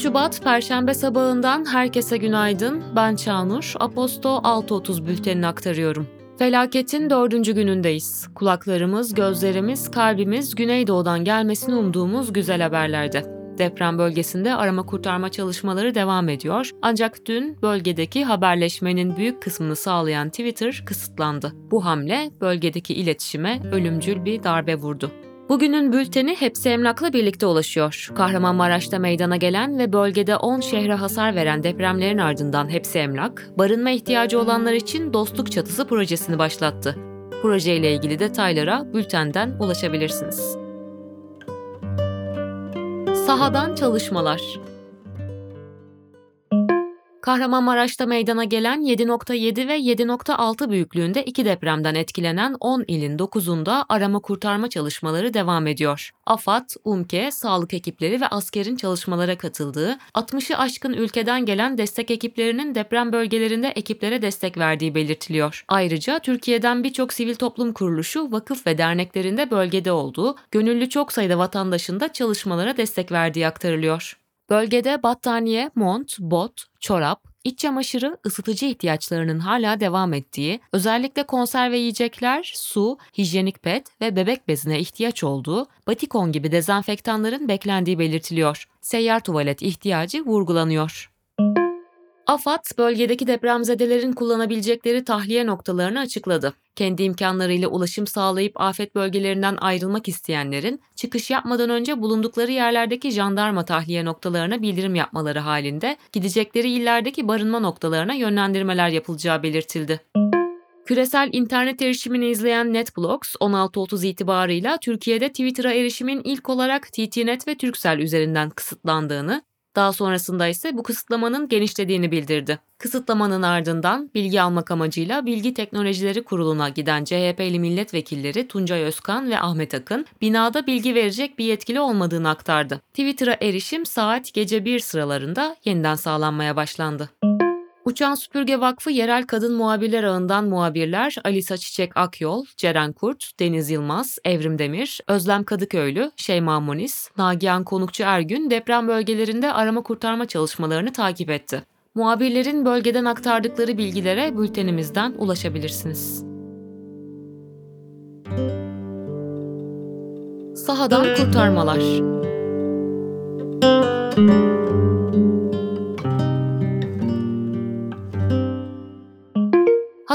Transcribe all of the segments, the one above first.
30 Şubat Perşembe sabahından herkese günaydın. Ben Çağnur, Aposto 6.30 bültenini aktarıyorum. Felaketin dördüncü günündeyiz. Kulaklarımız, gözlerimiz, kalbimiz Güneydoğu'dan gelmesini umduğumuz güzel haberlerde. Deprem bölgesinde arama kurtarma çalışmaları devam ediyor. Ancak dün bölgedeki haberleşmenin büyük kısmını sağlayan Twitter kısıtlandı. Bu hamle bölgedeki iletişime ölümcül bir darbe vurdu. Bugünün bülteni hepsi emlakla birlikte ulaşıyor. Kahramanmaraş'ta meydana gelen ve bölgede 10 şehre hasar veren depremlerin ardından hepsi emlak, barınma ihtiyacı olanlar için Dostluk Çatısı projesini başlattı. Projeyle ilgili detaylara bültenden ulaşabilirsiniz. Sahadan çalışmalar Kahramanmaraş'ta meydana gelen 7.7 ve 7.6 büyüklüğünde iki depremden etkilenen 10 ilin 9'unda arama kurtarma çalışmaları devam ediyor. AFAD, UMKE, sağlık ekipleri ve askerin çalışmalara katıldığı, 60'ı aşkın ülkeden gelen destek ekiplerinin deprem bölgelerinde ekiplere destek verdiği belirtiliyor. Ayrıca Türkiye'den birçok sivil toplum kuruluşu, vakıf ve derneklerinde bölgede olduğu, gönüllü çok sayıda vatandaşın da çalışmalara destek verdiği aktarılıyor. Bölgede battaniye, mont, bot, çorap, iç çamaşırı, ısıtıcı ihtiyaçlarının hala devam ettiği, özellikle konserve yiyecekler, su, hijyenik pet ve bebek bezine ihtiyaç olduğu, batikon gibi dezenfektanların beklendiği belirtiliyor. Seyyar tuvalet ihtiyacı vurgulanıyor. AFAD, bölgedeki depremzedelerin kullanabilecekleri tahliye noktalarını açıkladı. Kendi imkanlarıyla ulaşım sağlayıp afet bölgelerinden ayrılmak isteyenlerin çıkış yapmadan önce bulundukları yerlerdeki jandarma tahliye noktalarına bildirim yapmaları halinde gidecekleri illerdeki barınma noktalarına yönlendirmeler yapılacağı belirtildi. Küresel internet erişimini izleyen NetBlocks 16.30 itibarıyla Türkiye'de Twitter'a erişimin ilk olarak TTNet ve Turkcell üzerinden kısıtlandığını, daha sonrasında ise bu kısıtlamanın genişlediğini bildirdi. Kısıtlamanın ardından bilgi almak amacıyla Bilgi Teknolojileri Kurulu'na giden CHP'li milletvekilleri Tuncay Özkan ve Ahmet Akın, binada bilgi verecek bir yetkili olmadığını aktardı. Twitter'a erişim saat gece 1 sıralarında yeniden sağlanmaya başlandı. Uçan Süpürge Vakfı yerel kadın muhabirler ağından muhabirler Alisa Çiçek Akyol, Ceren Kurt, Deniz Yılmaz, Evrim Demir, Özlem Kadıköylü, Şeyma Moniz, Nagihan Konukçu Ergün deprem bölgelerinde arama kurtarma çalışmalarını takip etti. Muhabirlerin bölgeden aktardıkları bilgilere bültenimizden ulaşabilirsiniz. Sahadan kurtarmalar.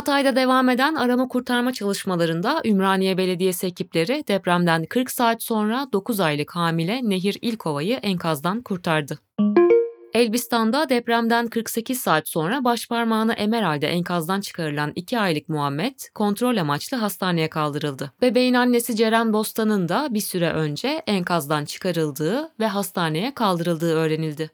Hatay'da devam eden arama kurtarma çalışmalarında Ümraniye Belediyesi ekipleri depremden 40 saat sonra 9 aylık hamile Nehir İlkova'yı enkazdan kurtardı. Elbistan'da depremden 48 saat sonra başparmağını emer halde enkazdan çıkarılan 2 aylık Muhammed kontrol amaçlı hastaneye kaldırıldı. Bebeğin annesi Ceren Bostan'ın da bir süre önce enkazdan çıkarıldığı ve hastaneye kaldırıldığı öğrenildi.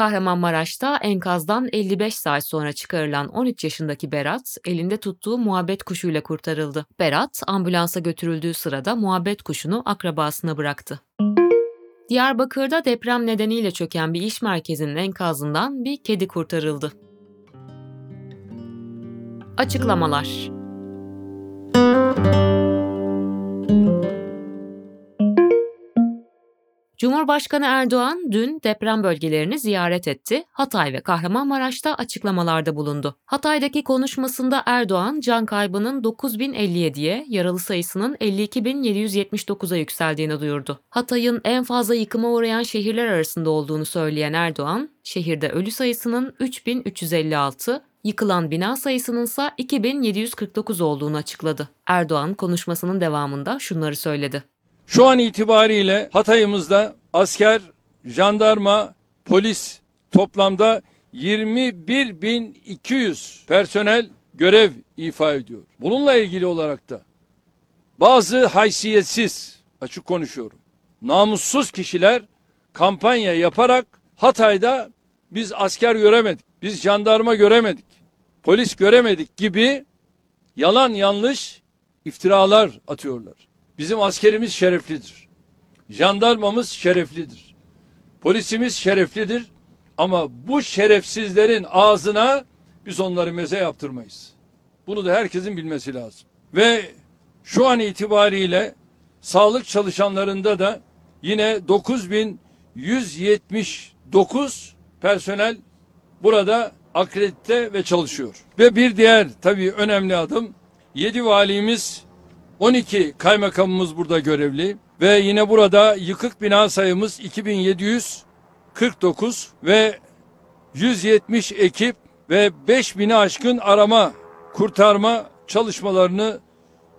Kahramanmaraş'ta enkazdan 55 saat sonra çıkarılan 13 yaşındaki Berat, elinde tuttuğu muhabbet kuşuyla kurtarıldı. Berat, ambulansa götürüldüğü sırada muhabbet kuşunu akrabasına bıraktı. Diyarbakır'da deprem nedeniyle çöken bir iş merkezinin enkazından bir kedi kurtarıldı. Açıklamalar Cumhurbaşkanı Erdoğan dün deprem bölgelerini ziyaret etti. Hatay ve Kahramanmaraş'ta açıklamalarda bulundu. Hatay'daki konuşmasında Erdoğan can kaybının 9057'ye, yaralı sayısının 52779'a yükseldiğini duyurdu. Hatay'ın en fazla yıkıma uğrayan şehirler arasında olduğunu söyleyen Erdoğan, şehirde ölü sayısının 3356, Yıkılan bina sayısının ise 2749 olduğunu açıkladı. Erdoğan konuşmasının devamında şunları söyledi. Şu an itibariyle Hatay'ımızda asker, jandarma, polis toplamda 21.200 personel görev ifa ediyor. Bununla ilgili olarak da bazı haysiyetsiz, açık konuşuyorum, namussuz kişiler kampanya yaparak Hatay'da biz asker göremedik, biz jandarma göremedik, polis göremedik gibi yalan yanlış iftiralar atıyorlar. Bizim askerimiz şereflidir. Jandarmamız şereflidir. Polisimiz şereflidir. Ama bu şerefsizlerin ağzına biz onları meze yaptırmayız. Bunu da herkesin bilmesi lazım. Ve şu an itibariyle sağlık çalışanlarında da yine 9174 9 personel burada akredite ve çalışıyor. Ve bir diğer tabii önemli adım 7 valimiz 12 kaymakamımız burada görevli ve yine burada yıkık bina sayımız 2749 ve 170 ekip ve 5000'i aşkın arama kurtarma çalışmalarını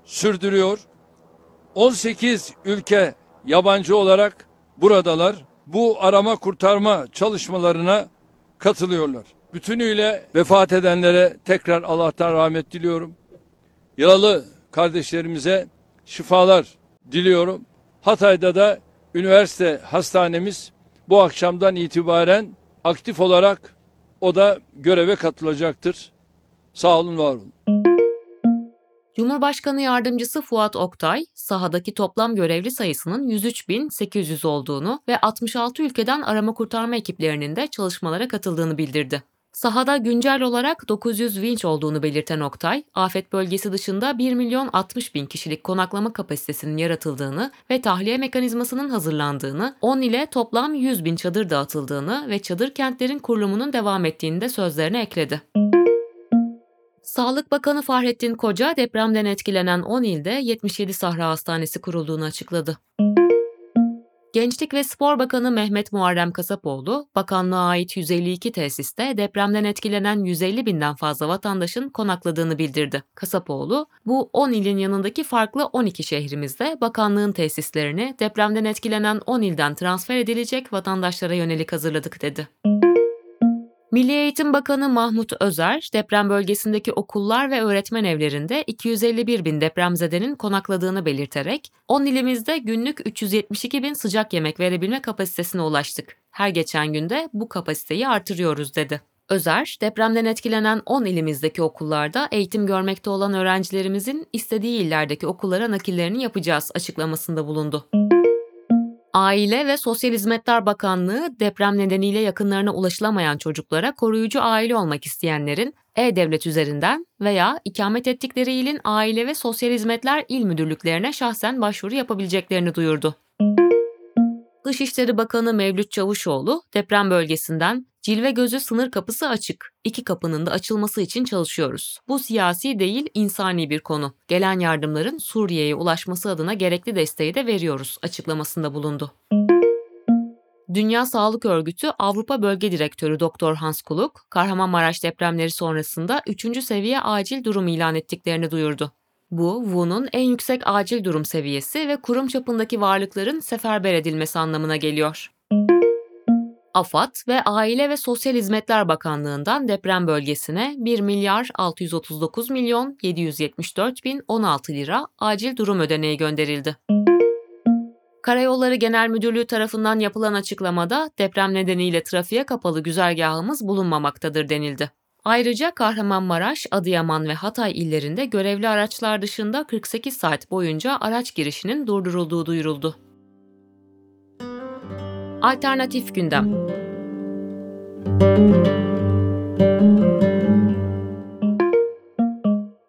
sürdürüyor. 18 ülke yabancı olarak buradalar. Bu arama kurtarma çalışmalarına katılıyorlar. Bütünüyle vefat edenlere tekrar Allah'tan rahmet diliyorum. Yaralı kardeşlerimize şifalar diliyorum. Hatay'da da üniversite hastanemiz bu akşamdan itibaren aktif olarak o da göreve katılacaktır. Sağ olun, var olun. Cumhurbaşkanı Yardımcısı Fuat Oktay, sahadaki toplam görevli sayısının 103.800 olduğunu ve 66 ülkeden arama kurtarma ekiplerinin de çalışmalara katıldığını bildirdi. Sahada güncel olarak 900 vinç olduğunu belirten Oktay, afet bölgesi dışında 1 milyon 60 bin kişilik konaklama kapasitesinin yaratıldığını ve tahliye mekanizmasının hazırlandığını, 10 ile toplam 100 bin çadır dağıtıldığını ve çadır kentlerin kurulumunun devam ettiğini de sözlerine ekledi. Sağlık Bakanı Fahrettin Koca depremden etkilenen 10 ilde 77 Sahra Hastanesi kurulduğunu açıkladı. Gençlik ve Spor Bakanı Mehmet Muharrem Kasapoğlu, bakanlığa ait 152 tesiste depremden etkilenen 150 binden fazla vatandaşın konakladığını bildirdi. Kasapoğlu, bu 10 ilin yanındaki farklı 12 şehrimizde bakanlığın tesislerini depremden etkilenen 10 ilden transfer edilecek vatandaşlara yönelik hazırladık dedi. Milli Eğitim Bakanı Mahmut Özer, deprem bölgesindeki okullar ve öğretmen evlerinde 251 bin depremzedenin konakladığını belirterek, 10 ilimizde günlük 372 bin sıcak yemek verebilme kapasitesine ulaştık. Her geçen günde bu kapasiteyi artırıyoruz dedi. Özer, depremden etkilenen 10 ilimizdeki okullarda eğitim görmekte olan öğrencilerimizin istediği illerdeki okullara nakillerini yapacağız açıklamasında bulundu. Aile ve Sosyal Hizmetler Bakanlığı deprem nedeniyle yakınlarına ulaşılamayan çocuklara koruyucu aile olmak isteyenlerin e-devlet üzerinden veya ikamet ettikleri ilin Aile ve Sosyal Hizmetler İl Müdürlüklerine şahsen başvuru yapabileceklerini duyurdu. Dışişleri Bakanı Mevlüt Çavuşoğlu deprem bölgesinden Cilve gözü sınır kapısı açık. İki kapının da açılması için çalışıyoruz. Bu siyasi değil, insani bir konu. Gelen yardımların Suriye'ye ulaşması adına gerekli desteği de veriyoruz açıklamasında bulundu. Dünya Sağlık Örgütü Avrupa Bölge Direktörü Dr. Hans Kuluk, Kahramanmaraş depremleri sonrasında 3. seviye acil durum ilan ettiklerini duyurdu. Bu, WU'nun en yüksek acil durum seviyesi ve kurum çapındaki varlıkların seferber edilmesi anlamına geliyor. AFAD ve Aile ve Sosyal Hizmetler Bakanlığı'ndan deprem bölgesine 1 milyar 639 milyon 774 bin 16 lira acil durum ödeneği gönderildi. Karayolları Genel Müdürlüğü tarafından yapılan açıklamada deprem nedeniyle trafiğe kapalı güzergahımız bulunmamaktadır denildi. Ayrıca Kahramanmaraş, Adıyaman ve Hatay illerinde görevli araçlar dışında 48 saat boyunca araç girişinin durdurulduğu duyuruldu. Alternatif gündem.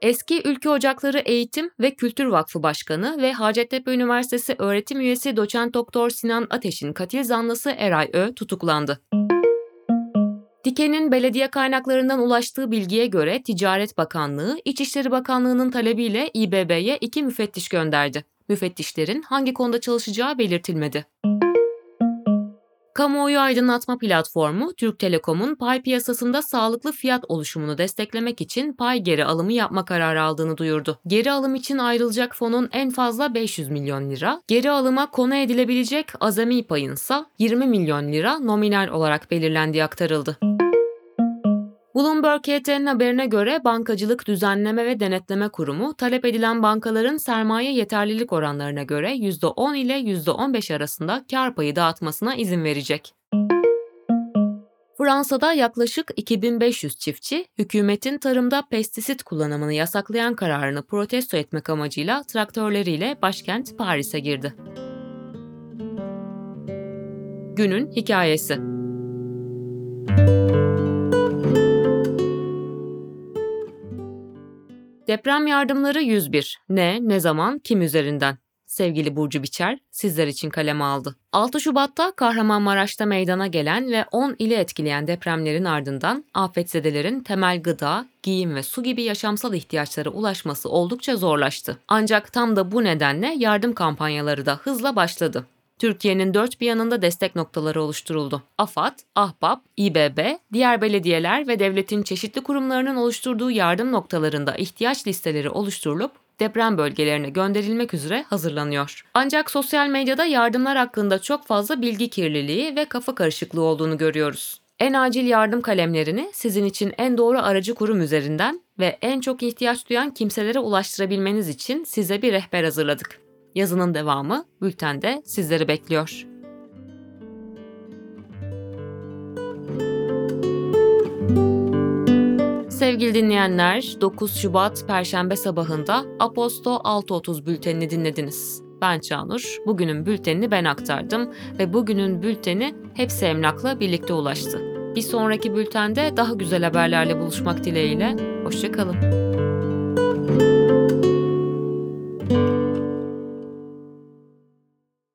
Eski Ülke Ocakları Eğitim ve Kültür Vakfı Başkanı ve Hacettepe Üniversitesi öğretim üyesi doçent doktor Sinan Ateş'in katil zanlısı Eray Ö tutuklandı. Diken'in belediye kaynaklarından ulaştığı bilgiye göre Ticaret Bakanlığı, İçişleri Bakanlığı'nın talebiyle İBB'ye iki müfettiş gönderdi. Müfettişlerin hangi konuda çalışacağı belirtilmedi. Kamuoyu aydınlatma platformu Türk Telekom'un pay piyasasında sağlıklı fiyat oluşumunu desteklemek için pay geri alımı yapma kararı aldığını duyurdu. Geri alım için ayrılacak fonun en fazla 500 milyon lira, geri alıma konu edilebilecek azami payınsa 20 milyon lira nominal olarak belirlendiği aktarıldı. Bloomberg HT'nin haberine göre Bankacılık Düzenleme ve Denetleme Kurumu talep edilen bankaların sermaye yeterlilik oranlarına göre %10 ile %15 arasında kar payı dağıtmasına izin verecek. Fransa'da yaklaşık 2500 çiftçi, hükümetin tarımda pestisit kullanımını yasaklayan kararını protesto etmek amacıyla traktörleriyle başkent Paris'e girdi. Günün hikayesi Deprem yardımları 101. Ne, ne zaman, kim üzerinden? sevgili Burcu Biçer sizler için kaleme aldı. 6 Şubat'ta Kahramanmaraş'ta meydana gelen ve 10 ili etkileyen depremlerin ardından afetzedelerin temel gıda, giyim ve su gibi yaşamsal ihtiyaçlara ulaşması oldukça zorlaştı. Ancak tam da bu nedenle yardım kampanyaları da hızla başladı. Türkiye'nin dört bir yanında destek noktaları oluşturuldu. AFAD, AHBAP, İBB, diğer belediyeler ve devletin çeşitli kurumlarının oluşturduğu yardım noktalarında ihtiyaç listeleri oluşturulup deprem bölgelerine gönderilmek üzere hazırlanıyor. Ancak sosyal medyada yardımlar hakkında çok fazla bilgi kirliliği ve kafa karışıklığı olduğunu görüyoruz. En acil yardım kalemlerini sizin için en doğru aracı kurum üzerinden ve en çok ihtiyaç duyan kimselere ulaştırabilmeniz için size bir rehber hazırladık. Yazının devamı bültende sizleri bekliyor. Sevgili dinleyenler, 9 Şubat Perşembe sabahında Aposto 6.30 bültenini dinlediniz. Ben Çağnur, bugünün bültenini ben aktardım ve bugünün bülteni hepsi emlakla birlikte ulaştı. Bir sonraki bültende daha güzel haberlerle buluşmak dileğiyle, hoşçakalın.